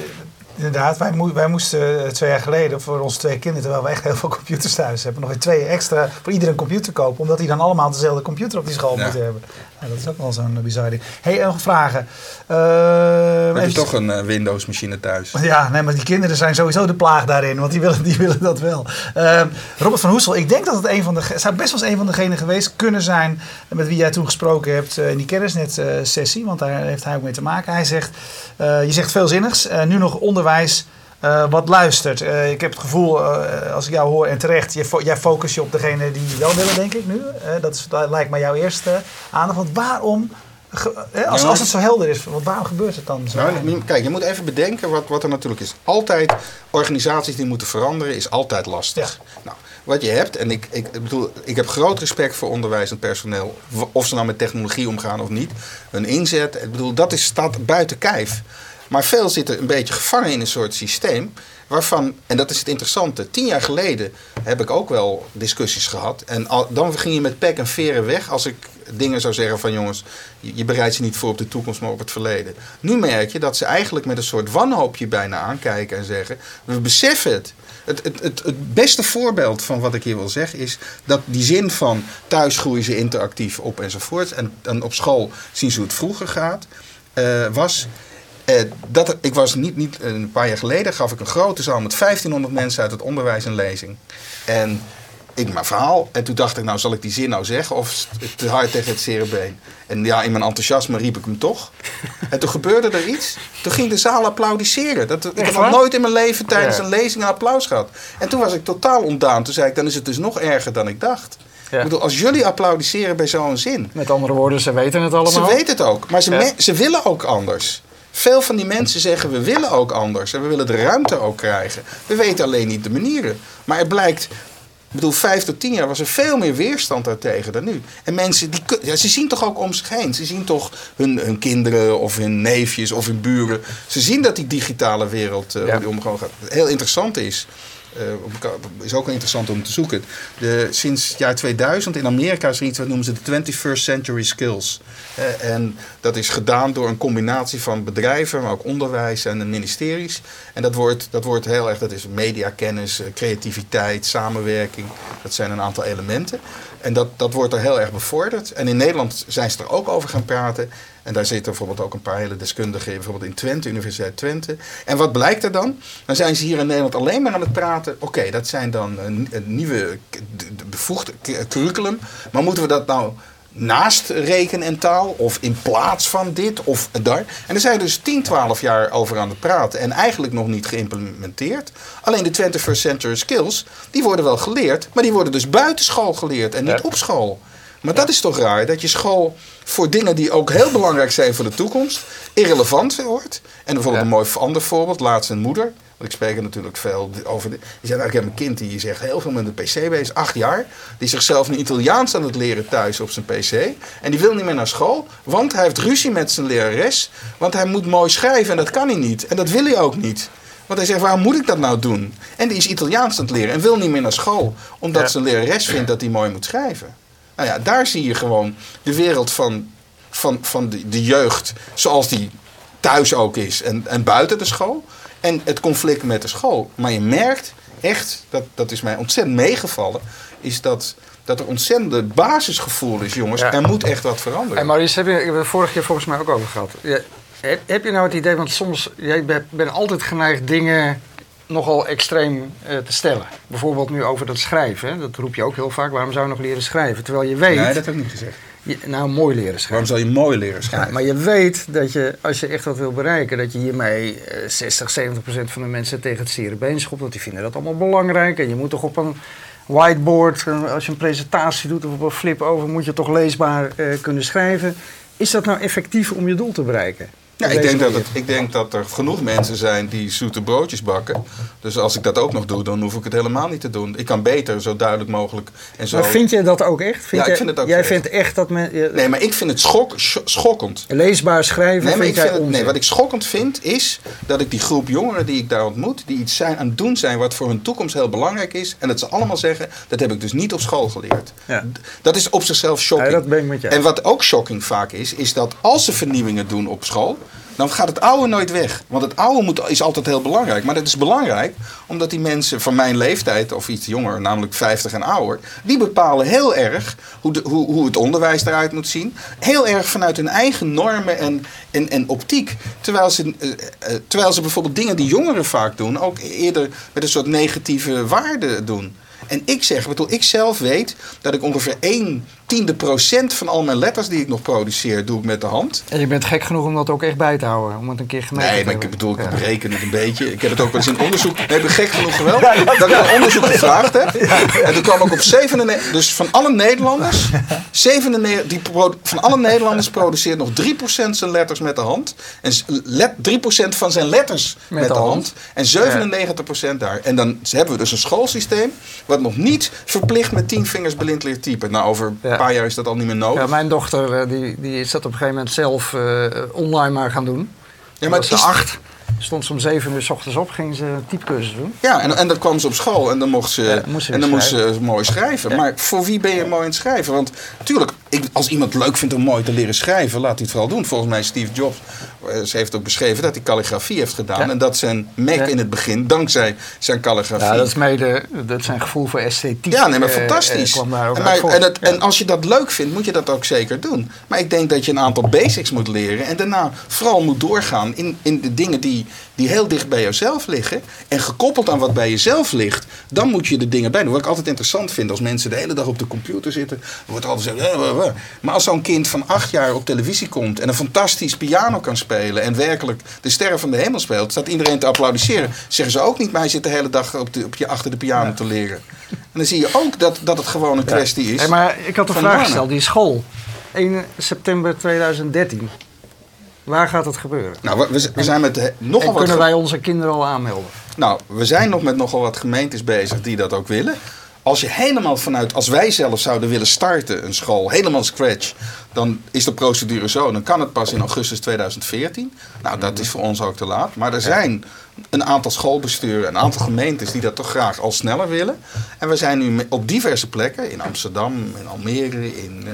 inderdaad, wij, wij moesten eh, twee jaar geleden voor onze twee kinderen, terwijl we echt heel veel computers thuis hebben, nog weer twee extra voor iedereen een computer kopen, omdat die dan allemaal dezelfde computer op die school Ja. moeten hebben. Nou, dat is ook wel zo'n uh, bizar ding. hey, nog vragen. Eh, heb je toch een eh, Windows machine thuis? Ja, nee, maar die kinderen zijn sowieso de plaag daarin, want die willen, die willen dat wel. Ehm, Robert van Hoesel, ik denk dat het een van de, het zou best wel eens een van degenen geweest kunnen zijn met wie jij toen gesproken hebt eh, in die kennisnet-sessie, want daar heeft hij ook mee te maken. Hij zegt, eh, je zegt veelzinnigs, eh, nu nog onderwijs eh, wat luistert. Eh, ik heb het gevoel, eh, als ik jou hoor en terecht, je fo- jij focust je op degene die wel willen, denk ik nu. Dat, is, dat lijkt mij jouw eerste aandacht. Want waarom, als, Ja, als het zo helder is, want waarom gebeurt het dan zo? Nou, kijk, je moet even bedenken wat, wat er natuurlijk is. Altijd organisaties die moeten veranderen is altijd lastig. Nou, wat je hebt, en ik, ik, bedoel, ik heb groot respect voor onderwijs en personeel, of ze nou met technologie omgaan of niet. Hun inzet, ik bedoel, dat is, staat buiten kijf. Maar veel zitten een beetje gevangen in een soort systeem. Waarvan, en dat is het interessante, tien jaar geleden heb ik ook wel discussies gehad. En dan ging je met pek en veren weg als ik dingen zou zeggen van jongens, je, bereidt ze niet voor op de toekomst, maar op het verleden. Nu merk je dat ze eigenlijk met een soort wanhoopje bijna aankijken en zeggen, we beseffen het. Het, het, het, het beste voorbeeld van wat ik hier wil zeggen is dat die zin van thuis groeien ze interactief op enzovoort. En, en op school zien ze hoe het vroeger gaat. eh, was eh, dat, ik was niet, niet, een paar jaar geleden gaf ik een grote zaal met 1500 mensen uit het onderwijs een lezing. En ik mijn verhaal. En toen dacht ik, nou zal ik die zin nou zeggen of te hard tegen het zere. En ja, in mijn enthousiasme riep ik hem toch. En toen gebeurde er iets. Toen ging de zaal applaudisseren. Dat, ik heb nog nooit in mijn leven tijdens een lezing een applaus gehad. En toen was ik totaal ontdaan. Toen zei ik, dan is het dus nog erger dan ik dacht. Ja. Ik bedoel, als jullie applaudisseren bij zo'n zin. Met andere woorden, ze weten het allemaal. Ze weten het ook, maar ze, Ja. me- ze willen ook anders. Veel van die mensen zeggen we willen ook anders en we willen de ruimte ook krijgen. We weten alleen niet de manieren. Maar het blijkt, ik bedoel, vijf tot tien jaar was er veel meer weerstand daartegen dan nu. En mensen, die, ja, ze zien toch ook om zich heen. Ze zien toch hun, hun kinderen of hun neefjes of hun buren. Ze zien dat die digitale wereld Ja. hoe die omgaan gaat. Heel interessant is, elkaar- is ook interessant om te zoeken. De, sinds het jaar 2000 in Amerika is er iets wat noemen ze de 21st Century Skills. Eh, en dat is gedaan door een combinatie van bedrijven, maar ook onderwijs en ministeries. En dat wordt, dat wordt heel erg, dat is mediakennis, eh, creativiteit, samenwerking. Dat zijn een aantal elementen. En dat, dat wordt er heel erg bevorderd. En in Nederland zijn ze er ook over gaan praten. En daar zitten bijvoorbeeld ook een paar hele deskundigen in, bijvoorbeeld in Twente, Universiteit Twente. En wat blijkt er dan? Dan zijn ze hier in Nederland alleen maar aan het praten. Oké, dat zijn dan een, een nieuwe bevoegde curriculum. Maar moeten we dat nou naast reken en taal of in plaats van dit of daar? En daar zijn dus 10, 12 jaar over aan het praten en eigenlijk nog niet geïmplementeerd. Alleen de 21st century skills, die worden wel geleerd, maar die worden dus buitenschool geleerd en niet op school. Maar dat is toch raar, dat je school voor dingen die ook heel belangrijk zijn voor de toekomst, irrelevant wordt. En bijvoorbeeld Ja. een mooi ander voorbeeld, laatst een moeder. Want ik spreek er natuurlijk veel over. Die zegt, nou, ik heb een kind die zegt heel veel met de PC bezig, acht jaar. Die zichzelf een Italiaans aan het leren thuis op zijn PC. En die wil niet meer naar school, want hij heeft ruzie met zijn lerares. Want hij moet mooi schrijven en dat kan hij niet. En dat wil hij ook niet. Want hij zegt, waarom moet ik dat nou doen? En die is Italiaans aan het leren en wil niet meer naar school. Omdat Ja. zijn lerares vindt dat hij mooi moet schrijven. Nou ja, daar zie je gewoon de wereld van, van, van de, de jeugd zoals die thuis ook is en, en buiten de school. En het conflict met de school. Maar je merkt echt, dat, dat is mij ontzettend meegevallen, is dat, dat er ontzettende basisgevoel is, jongens. Ja. Er moet echt wat veranderen. Hey Maurice, heb je, ik heb het vorige keer volgens mij ook over gehad. Ja, heb, heb je nou het idee, want soms, jij bent bent altijd geneigd dingen nogal extreem eh, te stellen. Bijvoorbeeld nu over dat schrijven, hè? dat roep je ook heel vaak. Waarom zou je nog leren schrijven? Terwijl je weet, nee, dat heb ik niet gezegd. je- nou mooi leren schrijven. Waarom zou je mooi leren Ja, schrijven? maar je weet dat je, als je echt wat wil bereiken, dat je hiermee eh, 60, 70 procent van de mensen tegen het zere been schopt. Want die vinden dat allemaal belangrijk. En je moet toch op een whiteboard, eh, als je een presentatie doet of op een flip over, moet je toch leesbaar eh, kunnen schrijven. Is dat nou effectief om je doel te bereiken? Ja, ik, denk dat het, ik denk dat er genoeg mensen zijn die zoete broodjes bakken. Dus als ik dat ook nog doe, dan hoef ik het helemaal niet te doen. Ik kan beter zo duidelijk mogelijk en zo... Maar vind je dat ook echt? Vind Ja, ik jij- vind het ook Jij echt. vindt echt dat men Nee, maar ik vind het schok, scho- schokkend. leesbaar schrijven Nee, maar vind ik vind het, nee, wat ik schokkend vind is dat ik die groep jongeren die ik daar ontmoet, die iets zijn aan het doen zijn wat voor hun toekomst heel belangrijk is, en dat ze allemaal zeggen, dat heb ik dus niet op school geleerd. Ja. Dat is op zichzelf shocking. Ja, dat ben ik met je En wat ook shocking vaak is, is dat als ze vernieuwingen doen op school, dan gaat het oude nooit weg. Want het oude moet, is altijd heel belangrijk. Maar dat is belangrijk omdat die mensen van mijn leeftijd, of iets jonger, namelijk 50 en ouder, die bepalen heel erg hoe, hoe, hoe het onderwijs eruit moet zien. Heel erg vanuit hun eigen normen en, en, optiek. Terwijl ze, eh, eh, terwijl ze bijvoorbeeld dingen die jongeren vaak doen, ook eerder met een soort negatieve waarde doen. En ik zeg, bedoel, ik zelf weet dat ik ongeveer 1 tiende procent van al mijn letters die ik nog produceer, doe ik met de hand. En je bent gek genoeg om dat ook echt bij te houden, om het een keer gemeten Nee, te maar ik bedoel, ik Ja. bereken het een beetje. Ik heb het ook wel eens in onderzoek. Nee, ik ben gek genoeg wel. Dat ik een onderzoek gevraagd heb. En toen kwam ik op 97. Dus van alle Nederlanders. 97, die van alle Nederlanders produceert nog 3% zijn letters met de hand. En let, 3% van zijn letters met, de, hand. En 97% daar. En dan hebben we dus een schoolsysteem. wat nog niet verplicht met 10 vingers blind leert typen. Nou, over Ja. Paar jaar is dat al niet meer nodig. Ja, mijn dochter eh, die, die is dat op een gegeven moment zelf eh, online maar gaan doen. Ja, maar het is- acht. Stond ze om zeven uur s ochtends op, ging ze typecursus doen. Ja, en, en dan kwam ze op school en dan mocht ze, Ja, moest ze en dan moest ze mooi schrijven. Ja. Maar voor wie ben je mooi aan het schrijven? Want natuurlijk, ik, als iemand leuk vindt om mooi te leren schrijven, laat hij het vooral doen. Volgens mij Steve Jobs, eh, ze heeft ook beschreven dat hij calligrafie heeft gedaan. Ja. En dat zijn Mac Ja. in het begin, dankzij zijn calligrafie. Ja, dat is mede dat zijn gevoel voor esthetiek. Ja, nee, maar eh, fantastisch. eh, en, uit maar- voort. en, het- Ja. en als je dat leuk vindt, moet je dat ook zeker doen. Maar ik denk dat je een aantal basics moet leren. En daarna vooral moet doorgaan in, in de dingen die, die heel dicht bij jezelf liggen. En gekoppeld aan wat bij jezelf ligt, dan moet je de dingen bij doen. Wat ik altijd interessant vind als mensen de hele dag op de computer zitten. Wordt altijd gezegd. "Eh, eh, eh." Maar als zo'n kind van acht jaar op televisie komt en een fantastisch piano kan spelen. en werkelijk de sterren van de hemel speelt, staat iedereen te applaudisseren. Zeggen ze ook niet, maar hij zit de hele dag op de, op je, achter de piano te leren. En dan zie je ook dat, dat het gewoon een kwestie is. Hey, maar ik had een vraag gesteld. Die school, 1 september 2013. Waar gaat het gebeuren? Nou, we- zijn met de- nogal en wat. kunnen wij onze kinderen al aanmelden? Nou, we zijn nog met nogal wat gemeentes bezig die dat ook willen. Als je helemaal vanuit, als wij zelf zouden willen starten een school, helemaal scratch, dan is de procedure zo. Dan kan het pas in augustus 2014. Nou, dat is voor ons ook te laat. Maar er zijn een aantal schoolbesturen, een aantal gemeentes die dat toch graag al sneller willen. En we zijn nu op diverse plekken, in Amsterdam, in Almere, in eh,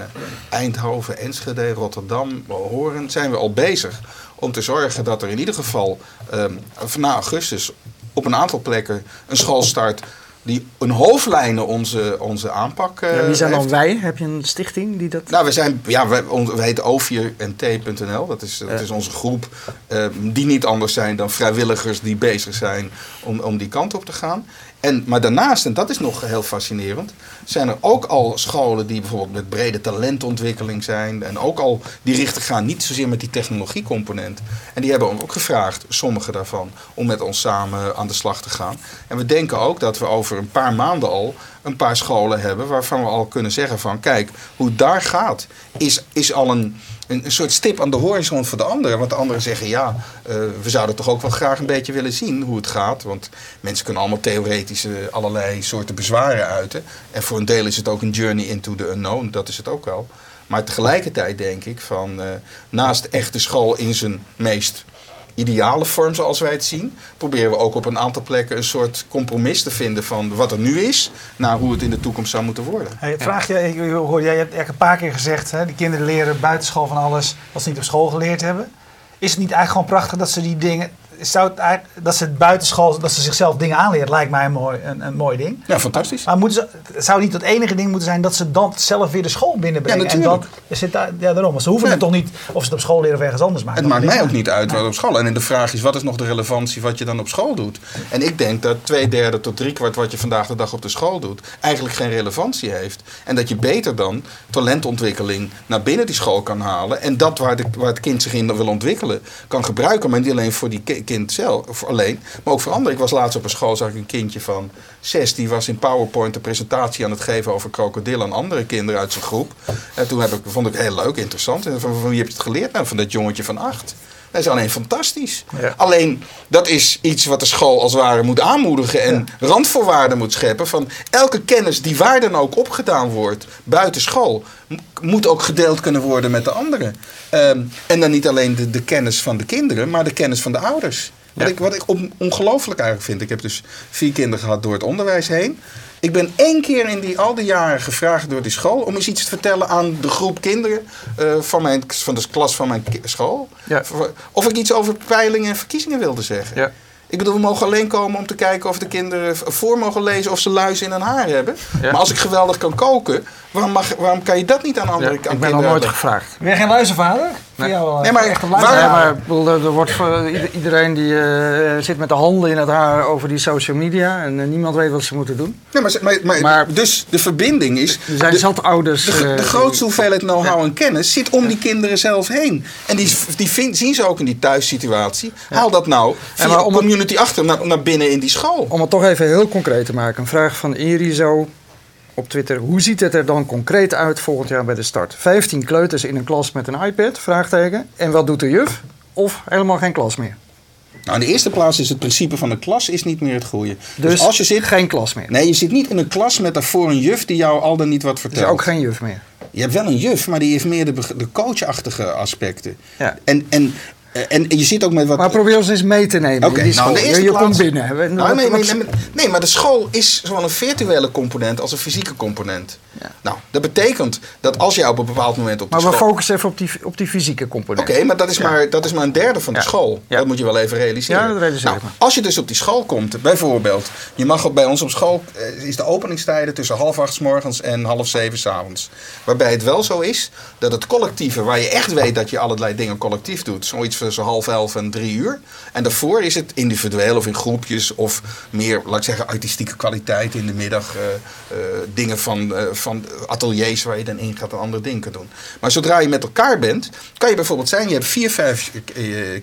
Eindhoven, Enschede, Rotterdam, Horen, zijn we al bezig om te zorgen dat er in ieder geval ehm, van na augustus op een aantal plekken een school start die een hoofdlijnen onze, onze aanpak eh, Ja, wie zijn dan wij? Heb je een stichting die dat... Nou, we zijn, ja, we, we heten O4NT.nl. Dat is, dat Ja. is onze groep eh, die niet anders zijn dan vrijwilligers die bezig zijn om, om die kant op te gaan. En, maar daarnaast, en dat is nog heel fascinerend, zijn er ook al scholen die bijvoorbeeld met brede talentontwikkeling zijn. En ook al die richten gaan niet zozeer met die technologiecomponent. En die hebben ook gevraagd, sommige daarvan, om met ons samen aan de slag te gaan. En we denken ook dat we over een paar maanden al een paar scholen hebben waarvan we al kunnen zeggen van kijk, hoe daar gaat, is, is al een, een, soort stip aan de horizon voor de anderen. Want de anderen zeggen ja, eh, we zouden toch ook wel graag een beetje willen zien hoe het gaat. Want mensen kunnen allemaal theoretische allerlei soorten bezwaren uiten. En voor een deel is het ook een journey into the unknown, dat is het ook wel. Maar tegelijkertijd denk ik van eh, naast echte school in zijn meest ideale vorm zoals wij het zien, proberen we ook op een aantal plekken een soort compromis te vinden van wat er nu is naar hoe het in de toekomst zou moeten worden. Hey, vraag je, ik hoor, jij hebt eigenlijk een paar keer gezegd, hè, die kinderen leren buitenschool van alles wat ze niet op school geleerd hebben. Is het niet eigenlijk gewoon prachtig dat ze die dingen, zou het, dat ze het buitenschool, dat ze zichzelf dingen aanleren, lijkt mij een mooi, een, een mooi ding. Ja, fantastisch. Maar moeten ze, het zou niet het enige ding moeten zijn dat ze dan zelf weer de school binnenbrengen. Ja, en natuurlijk. zit daar, ja, daarom. Ze hoeven het toch niet, of ze het op school leren of ergens anders maken. Het maakt mij ook niet uit wat op school. En de vraag is, wat is nog de relevantie wat je dan op school doet? En ik denk dat twee derde tot drie kwart wat je vandaag de dag op de school doet, eigenlijk geen relevantie heeft. En dat je beter dan talentontwikkeling naar binnen die school kan halen. En dat waar, de, waar het kind zich in wil ontwikkelen, kan gebruiken. Maar niet alleen voor die kind zelf, of alleen, maar ook voor anderen. Ik was laatst op een school, zag ik een kindje van zes, die was in PowerPoint een presentatie aan het geven over krokodillen aan andere kinderen uit zijn groep. En toen heb ik, vond ik heel leuk, interessant. En van, wie heb je het geleerd? Nou, van dat jongetje van acht. Dat is alleen fantastisch. Ja. Alleen dat is iets wat de school als het ware moet aanmoedigen en randvoorwaarden moet scheppen. Van elke kennis die waar dan ook opgedaan wordt buiten school, moet ook gedeeld kunnen worden met de anderen. Ehm, en dan niet alleen de, de kennis van de kinderen, maar de kennis van de ouders. Wat Ja. ik, wat ik on- ongelooflijk eigenlijk vind. Ik heb dus vier kinderen gehad door het onderwijs heen. Ik ben één keer in die, al die jaren gevraagd door die school om eens iets te vertellen aan de groep kinderen eh, van, mijn, van de klas van mijn school. Ja. Of ik iets over peilingen en verkiezingen wilde zeggen. Ja. Ik bedoel, we mogen alleen komen om te kijken of de kinderen voor mogen lezen of ze luis in hun haar hebben. Ja. Maar als ik geweldig kan koken, waarom, mag, waarom kan je dat niet aan Ja, andere ik aan ben nog kinderen nooit hebben? gevraagd. Ben je geen luizenvader? Nee. Voor jou wel Nee, maar echt een waar- maar bedoel, er er wordt voor ieder- iedereen die eh, zit met de handen in het haar over die social media en eh, niemand weet wat ze moeten doen. Nee, maar, maar, maar, Maar- dus de verbinding is... Er zijn de- zat ouders. De, eh, de grootste hoeveelheid know-how en kennis zit om die kinderen zelf heen. En die, die vind- zien ze ook in die thuissituatie. Haal dat nou via maar de om het- community achter naar, naar binnen in die school. Om het toch even heel concreet te maken. Een vraag van Irizo op Twitter. Hoe ziet het er dan concreet uit volgend jaar bij de start? 15 kleuters in een klas met een iPad? Vraagteken. En wat doet de juf? Of helemaal geen klas meer? Nou, in de eerste plaats is het principe van de klas is niet meer het goede. Dus, Dus, als je zit... geen klas meer. Nee, je zit niet in een klas met daarvoor een juf die jou al dan niet wat Er is vertelt. ook geen juf meer. Je hebt wel een juf, maar die heeft meer de, de coachachtige aspecten. Ja. En, en, eh, en je zit ook met wat... Maar probeer ons eens mee te nemen in die nou, school. de eerste je je plaats- komt binnen. Nou, nee, nee, nee, nee, maar de school is zowel een virtuele component als een fysieke component. Ja. Nou, dat betekent dat als jij op een bepaald moment op de Maar we school... focussen even op die, op die fysieke component. Oké, maar, dat is Ja. maar dat is maar een derde van de school. Dat moet je wel even realiseren. Ja, dat realiseer nou. Als je dus op die school komt, bijvoorbeeld, je mag bij ons op school, eh, is de openingstijden tussen half acht 's morgens en half zeven 's avonds. Waarbij het wel zo is dat het collectieve, waar je echt weet dat je allerlei dingen collectief doet, zoiets tussen half elf en drie uur. En daarvoor is het individueel of in groepjes of meer, laat ik zeggen, artistieke kwaliteit in de middag. eh, eh, dingen van, eh, van ateliers waar je dan in gaat en andere dingen kan doen. Maar zodra je met elkaar bent, kan je bijvoorbeeld zijn, je hebt vier, vijf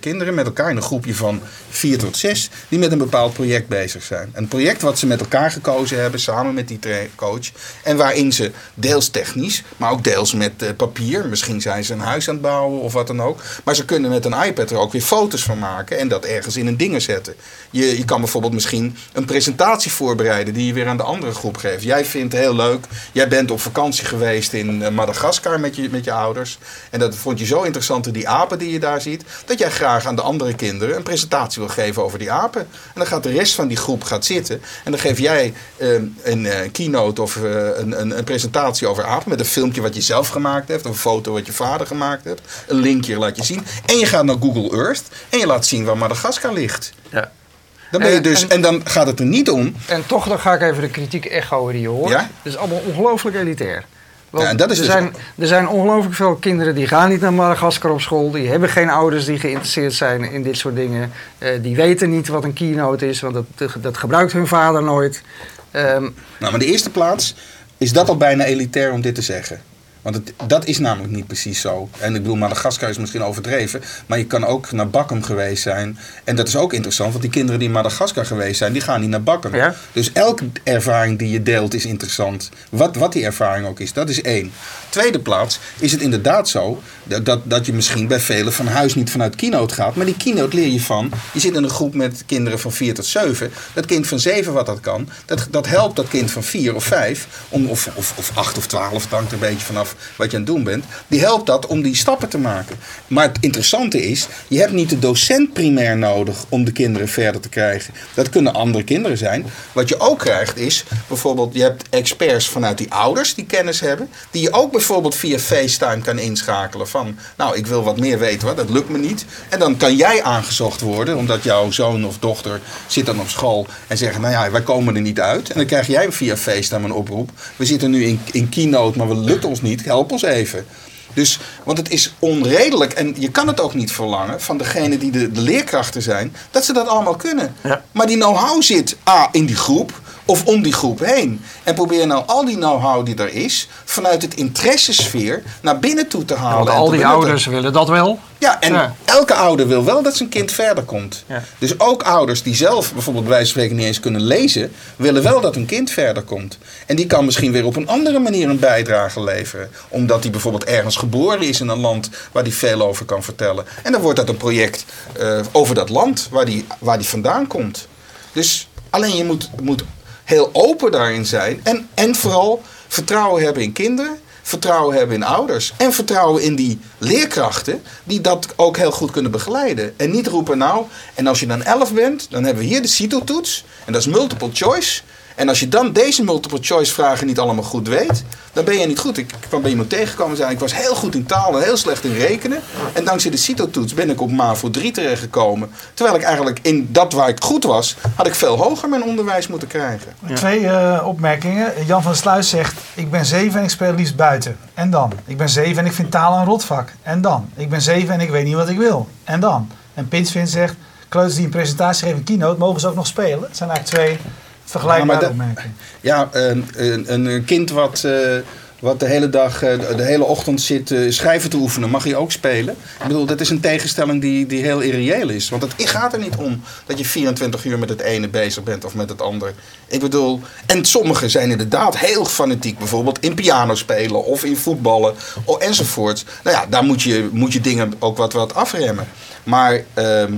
kinderen met elkaar in een groepje van vier tot zes, die met een bepaald project bezig zijn. Een project wat ze met elkaar gekozen hebben, samen met die coach. En waarin ze deels technisch, maar ook deels met papier, misschien zijn ze een huis aan het bouwen of wat dan ook. Maar ze kunnen met een iPad er ook weer foto's van maken en dat ergens in een dingen zetten. Je, je kan bijvoorbeeld misschien een presentatie voorbereiden die je weer aan de andere groep geeft. Jij vindt het heel leuk, jij bent op vakantie geweest in eh, Madagaskar met je, met je ouders. En dat vond je zo interessant, die apen die je daar ziet, dat jij graag aan de andere kinderen een presentatie wil geven over die apen. En dan gaat de rest van die groep gaat zitten en dan geef jij eh, een eh, keynote of een, een, een presentatie over apen met een filmpje wat je zelf gemaakt hebt, een foto wat je vader gemaakt hebt, een linkje laat je zien. En je gaat naar Google Earth en je laat zien waar Madagaskar ligt. Ja. Dan ben je En- dus, en- en dan gaat het er niet om. En toch, dan ga ik even de kritiek echo die je hoort. Ja? Het is allemaal ongelooflijk elitair. Want Ja, en dat is er, dus zijn, er zijn ongelooflijk veel kinderen die gaan niet naar Madagaskar op school. Die hebben geen ouders die geïnteresseerd zijn in dit soort dingen. Eh, die weten niet wat een keynote is, want dat, dat gebruikt hun vader nooit. Ehm, Nou, maar in de eerste plaats is dat al bijna elitair om dit te zeggen. Want het, dat is namelijk niet precies zo. En ik bedoel, Madagaskar is misschien overdreven. Maar je kan ook naar Bakkum geweest zijn. En dat is ook interessant, want die kinderen die in Madagaskar geweest zijn, die gaan niet naar Bakkum. Ja. Dus elke ervaring die je deelt is interessant. Wat, wat die ervaring ook is, dat is één. Tweede plaats is het inderdaad zo dat, dat, dat je misschien bij velen van huis niet vanuit keynote gaat. Maar die keynote leer je van. Je zit in een groep met kinderen van 4 tot 7. Dat kind van 7 wat dat kan, dat, dat helpt dat kind van 4 of 5, om, of, of, of 8 of 12, het hangt er een beetje vanaf wat je aan het doen bent. Die helpt dat om die stappen te maken. Maar het interessante is, je hebt niet de docent primair nodig om de kinderen verder te krijgen. Dat kunnen andere kinderen zijn. Wat je ook krijgt is, bijvoorbeeld, je hebt experts vanuit die ouders die kennis hebben, die je ook bijvoorbeeld via FaceTime kan inschakelen van, nou, ik wil wat meer weten, dat lukt me niet. En dan kan jij aangezocht worden, omdat jouw zoon of dochter zit dan op school en zeggen, nou ja, wij komen er niet uit. En dan krijg jij via FaceTime een oproep. We zitten nu in, in keynote, maar het lukt ons niet, help ons even. Dus, want het is onredelijk en je kan het ook niet verlangen van degene die de, de leerkrachten zijn, dat ze dat allemaal kunnen. Ja. Maar die know-how zit A in die groep of om die groep heen. En probeer nou al die know-how die er is, vanuit het interessesfeer naar binnen toe te halen. want en al die ouders willen dat wel. Ja, en Ja. elke ouder wil wel dat zijn kind verder komt. Ja. Dus ook ouders die zelf bijvoorbeeld bij wijze van spreken niet eens kunnen lezen, willen wel dat hun kind verder komt. En die kan misschien weer op een andere manier een bijdrage leveren. Omdat hij bijvoorbeeld ergens geboren is in een land waar hij veel over kan vertellen. En dan wordt dat een project eh, over dat land waar die, waar die vandaan komt. Dus alleen je moet, moet heel open daarin zijn. En, en vooral vertrouwen hebben in kinderen. Vertrouwen hebben in ouders. En vertrouwen in die leerkrachten die dat ook heel goed kunnen begeleiden. En niet roepen nou, en als je dan 11 bent, dan hebben we hier de CITO-toets. En dat is multiple choice. En als je dan deze multiple choice vragen niet allemaal goed weet, dan ben je niet goed. Ik kwam bij iemand tegengekomen en zei, ik was heel goed in taal en heel slecht in rekenen. En dankzij de CITO-toets ben ik op MAVO 3 terechtgekomen. Terwijl ik eigenlijk in dat waar ik goed was, had ik veel hoger mijn onderwijs moeten krijgen. Twee eh, opmerkingen. Jan van Sluis zegt: Ik ben zeven en ik speel liefst buiten. En dan? Ik ben zeven en ik vind taal een rotvak. En dan? Ik ben zeven en ik weet niet wat ik wil. En dan? En Pinsvin zegt: Kleuters die een presentatie geven, een keynote, mogen ze ook nog spelen? Dat zijn eigenlijk twee vergelijkbare opmerkingen. Ja, een, een, een kind wat, eh, wat de hele dag, eh, de hele ochtend zit eh, schrijven te oefenen, mag hij ook spelen? Ik bedoel, dat is een tegenstelling die, die heel irreëel is. Want het gaat er niet om dat je 24 uur met het ene bezig bent of met het andere. Ik bedoel, en sommigen zijn inderdaad heel fanatiek, bijvoorbeeld in piano spelen of in voetballen enzovoort. Nou ja, daar moet je, moet je dingen ook wat, wat afremmen. Maar ehm,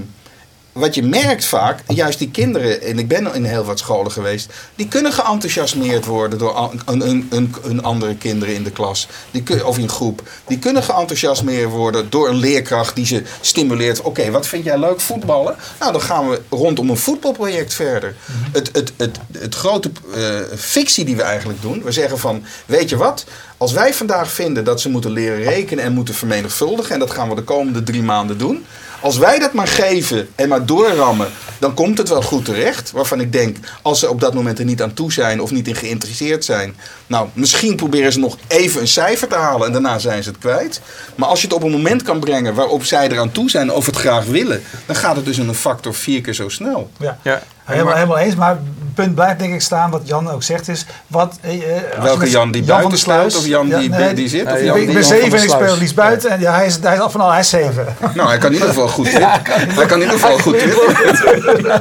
wat je merkt vaak, juist die kinderen, en ik ben in heel wat scholen geweest, die kunnen geenthousiasmeerd worden door een, een, een, andere kinderen in de klas. Die of in groep. Die kunnen geenthousiasmeerd worden door een leerkracht die ze stimuleert. Oké, wat vind jij leuk? Voetballen? Nou, dan gaan we rondom een voetbalproject verder. Het, het, het, het grote eh, fictie die we eigenlijk doen, we zeggen van, weet je wat? Als wij vandaag vinden dat ze moeten leren rekenen en moeten vermenigvuldigen, en dat gaan we de komende drie maanden doen. Als wij dat maar geven en maar doorrammen, dan komt het wel goed terecht. Waarvan ik denk, als ze op dat moment er niet aan toe zijn of niet in geïnteresseerd zijn. Nou, misschien proberen ze nog even een cijfer te halen en daarna zijn ze het kwijt. Maar als je het op een moment kan brengen waarop zij eraan toe zijn of het graag willen, dan gaat het dus in een factor vier keer zo snel. Ja. Ja. Helemaal, helemaal eens, maar het punt blijft denk ik staan, wat Jan ook zegt is, wat... eh, eh, Welke Jan die buiten staat of Jan Ja, die, nee, die zit? Of Jan ben, ik die... ben zeven en ik speel liefst buiten. En ja, hij is, hij is af van al, hij is zeven. Nou, hij kan in ieder geval goed twitteren. Hij kan in ieder geval goed twitteren.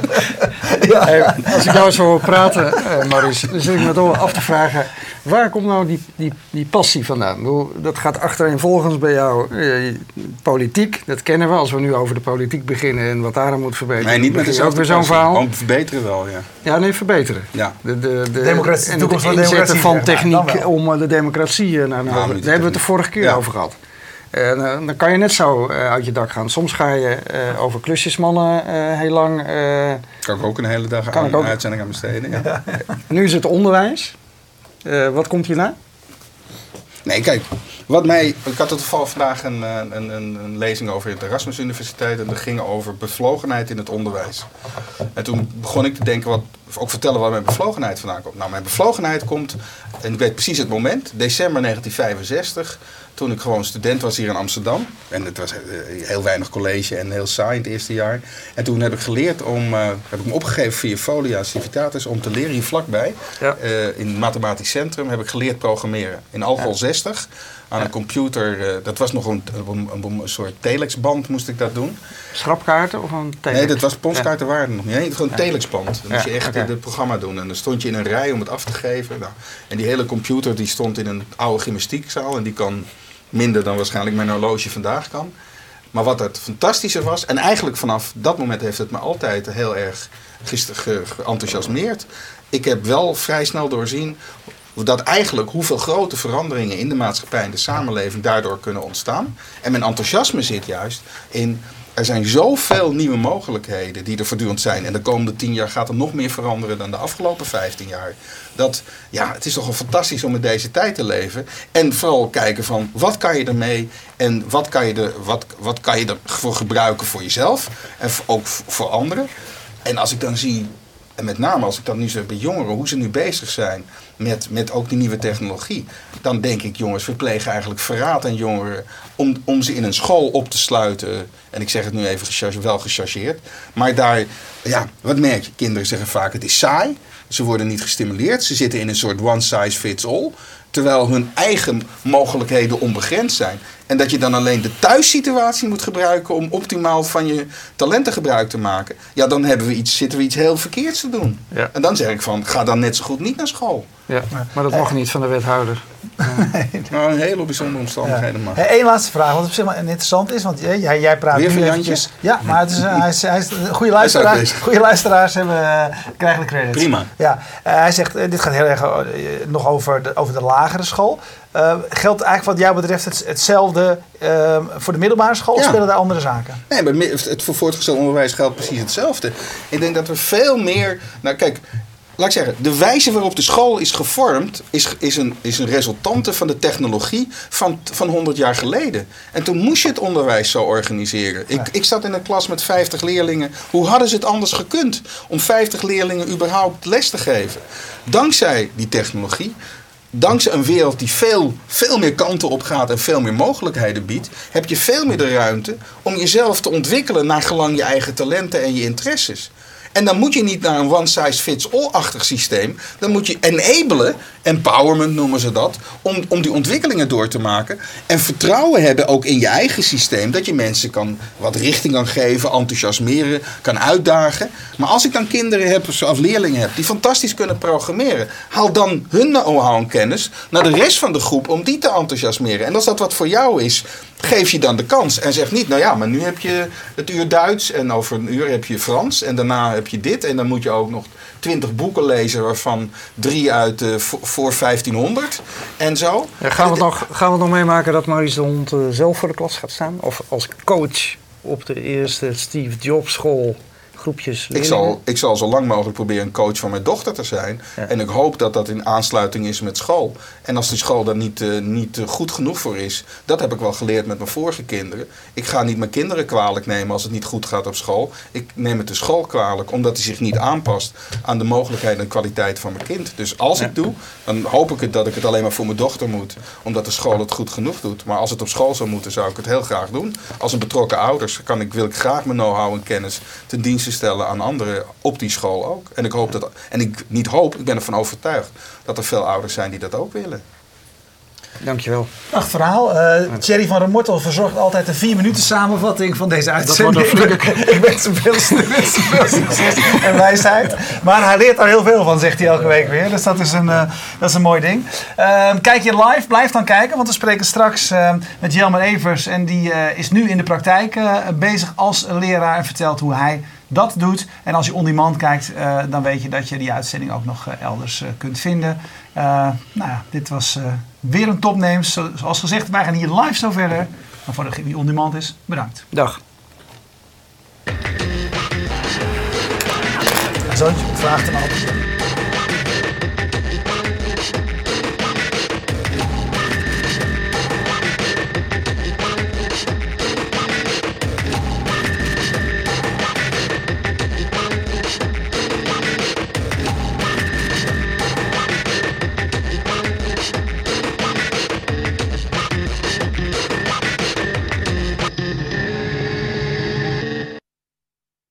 Hey, als ik jou zo hoor praten, eh, Maurice, dan zit ik me wel af te vragen... waar komt nou die, die, die passie vandaan? Bedoel, Dat gaat achtereenvolgens bij jou. eh, politiek, dat kennen we. Als we nu over de politiek beginnen en wat daar aan moet verbeteren... Nee, niet met dezelfde ook weer zo'n verhaal. Gewoon verbeteren wel, ja. Ja, nee, verbeteren. Ja. De, de, de, Democratie, de en toekomst het van de democratie, van techniek om eh, de democratie eh, naar Ja, nou, die Daar hebben we het de vorige keer Ja. over gehad. En eh, dan kan je net zo eh, uit je dak gaan. Soms ga je eh, over klusjesmannen eh, heel lang. eh, Kan ik ook een hele dag Kan aan ik ook. uitzending aan besteden. Ja. nu is het onderwijs. Eh, wat komt hierna? Nee, kijk, Wat mij, ik had toevallig vandaag een, een, een, een lezing over de Erasmus Universiteit en dat ging over bevlogenheid in het onderwijs. En toen begon ik te denken, wat, ook vertellen waar mijn bevlogenheid vandaan komt. Nou, mijn bevlogenheid komt, en ik weet precies het moment, december 1965, toen ik gewoon student was hier in Amsterdam. En het was eh, heel weinig college en heel saai in het eerste jaar. En toen heb ik geleerd om, eh, heb ik me opgegeven via Folia Civitatis om te leren hier vlakbij. Ja. Eh, in het Mathematisch Centrum heb ik geleerd programmeren. In Algol 60 aan een computer. dat was nog een, een, een- een soort telexband moest ik dat doen. Schrapkaarten of een telex? Nee, dat was postkaarten waren nog niet. Nee, gewoon een telexband. Dan moest je echt oké. het programma doen. En dan stond je in een rij om het af te geven. Nou, en die hele computer die stond in een oude gymnastiekzaal. En die kan minder dan waarschijnlijk mijn horloge vandaag kan. Maar wat het fantastische was, en eigenlijk vanaf dat moment heeft het me altijd heel erg gist- ge- geenthousiasmeerd. Ik heb wel vrij snel doorzien dat eigenlijk hoeveel grote veranderingen in de maatschappij en de samenleving daardoor kunnen ontstaan. En mijn enthousiasme zit juist in. Er zijn zoveel nieuwe mogelijkheden die er voortdurend zijn. En de komende tien jaar gaat er nog meer veranderen dan de afgelopen 15 jaar. Dat, ja, het is toch wel fantastisch om in deze tijd te leven. En vooral kijken van wat kan je ermee en wat kan je, er, wat, wat kan je ervoor gebruiken voor jezelf en ook voor anderen. En als ik dan zie, en met name als ik dan nu zo bij jongeren, hoe ze nu bezig zijn met, met ook die nieuwe technologie. Dan denk ik, jongens, we plegen eigenlijk verraad aan jongeren om, om ze in een school op te sluiten. En ik zeg het nu even wel gechargeerd. Maar daar, ja, wat merk je? Kinderen zeggen vaak, het is saai. Ze worden niet gestimuleerd. Ze zitten in een soort one size fits all. Terwijl hun eigen mogelijkheden onbegrensd zijn. En dat je dan alleen de thuissituatie moet gebruiken om optimaal van je talenten gebruik te maken. Ja, dan hebben we iets, zitten we iets heel verkeerds te doen. Ja. En dan zeg ik van, ga dan net zo goed niet naar school. Ja, maar dat mag niet van de wethouder. Nou, een hele bijzondere omstandigheden mag. Eén laatste vraag, wat op zich wel interessant is, want jij, jij, jij praat Weer nu eventjes. Ja, maar het is, eh, hij is, hij is, goede, luisteraars, bezig. goede luisteraars hebben, eh, krijgen de credits. Prima. Ja, eh, hij zegt, eh, dit gaat heel erg eh, nog over de, over de lagere school. Eh, geldt eigenlijk wat jou betreft het, hetzelfde eh, voor de middelbare school? Of Ja. spelen daar andere zaken? Nee, maar het voor voortgesteld onderwijs geldt precies hetzelfde. Ik denk dat we veel meer. Nou, kijk. Laat ik zeggen, de wijze waarop de school is gevormd, is, is, een, is een resultante van de technologie van, van 100 jaar geleden. En toen moest je het onderwijs zo organiseren. Ik, ik zat in een klas met 50 leerlingen. Hoe hadden ze het anders gekund om 50 leerlingen überhaupt les te geven? Dankzij die technologie dankzij een wereld die veel, veel meer kanten op gaat en veel meer mogelijkheden biedt, heb je veel meer de ruimte om jezelf te ontwikkelen naar gelang je eigen talenten en je interesses. En dan moet je niet naar een one-size-fits-all-achtig systeem. Dan moet je enablen, empowerment noemen ze dat, om, om die ontwikkelingen door te maken. En vertrouwen hebben ook in je eigen systeem. Dat je mensen kan, wat richting kan geven, enthousiasmeren, kan uitdagen. Maar als ik dan kinderen heb, of leerlingen heb, die fantastisch kunnen programmeren. Haal dan hun know-how en kennis naar de rest van de groep om die te enthousiasmeren. En als dat wat voor jou is, geef je dan de kans. En zeg niet, nou ja, maar nu heb je het uur Duits en over een uur heb je Frans en daarna heb je dit. En dan moet je ook nog twintig boeken lezen, waarvan drie uit eh, voor voor 1500 en zo. Ja, gaan, we het nog, gaan we het nog meemaken dat Maurice de Hond eh, zelf voor de klas gaat staan? Of als coach op de eerste Steve Jobs school groepjes Ik zal, ik zal zo lang mogelijk proberen een coach van mijn dochter te zijn. Ja. En ik hoop dat dat in aansluiting is met school. En als die school daar niet, eh, niet eh, goed genoeg voor is, dat heb ik wel geleerd met mijn vorige kinderen. Ik ga niet mijn kinderen kwalijk nemen als het niet goed gaat op school. Ik neem het de school kwalijk, omdat hij zich niet aanpast aan de mogelijkheden en kwaliteit van mijn kind. Dus als Ja. ik doe, dan hoop ik het dat ik het alleen maar voor mijn dochter moet, omdat de school het goed genoeg doet. Maar als het op school zou moeten, zou ik het heel graag doen. Als een betrokken ouders kan ik, wil ik graag mijn know-how en kennis ten dienste stellen aan anderen op die school ook. En ik hoop dat, en ik niet hoop, ik ben ervan overtuigd dat er veel ouders zijn die dat ook willen. Dankjewel. Prachtig verhaal. Eh Thierry van der Mortel verzorgt altijd een vier minuten samenvatting van deze uitzending. wordt een flinke- ik wens hem veel, succes en wijsheid. Maar hij leert daar heel veel van, zegt hij elke week weer. Dus dat is een, eh, dat is een mooi ding. Ehm, kijk je live, blijf dan kijken. Want we spreken straks ehm, met Jelmer Evers. En die eh, is nu in de praktijk bezig als leraar. En vertelt hoe hij dat doet. En als je on demand kijkt, dan weet je dat je die uitzending ook nog elders kunt vinden. Eh, nou ja, dit was eh, weer een topnames. Zo- Zoals gezegd, wij gaan hier live zo verder. Maar voor degene die on demand is, bedankt. Dag. Zoontje, vraagt hem altijd.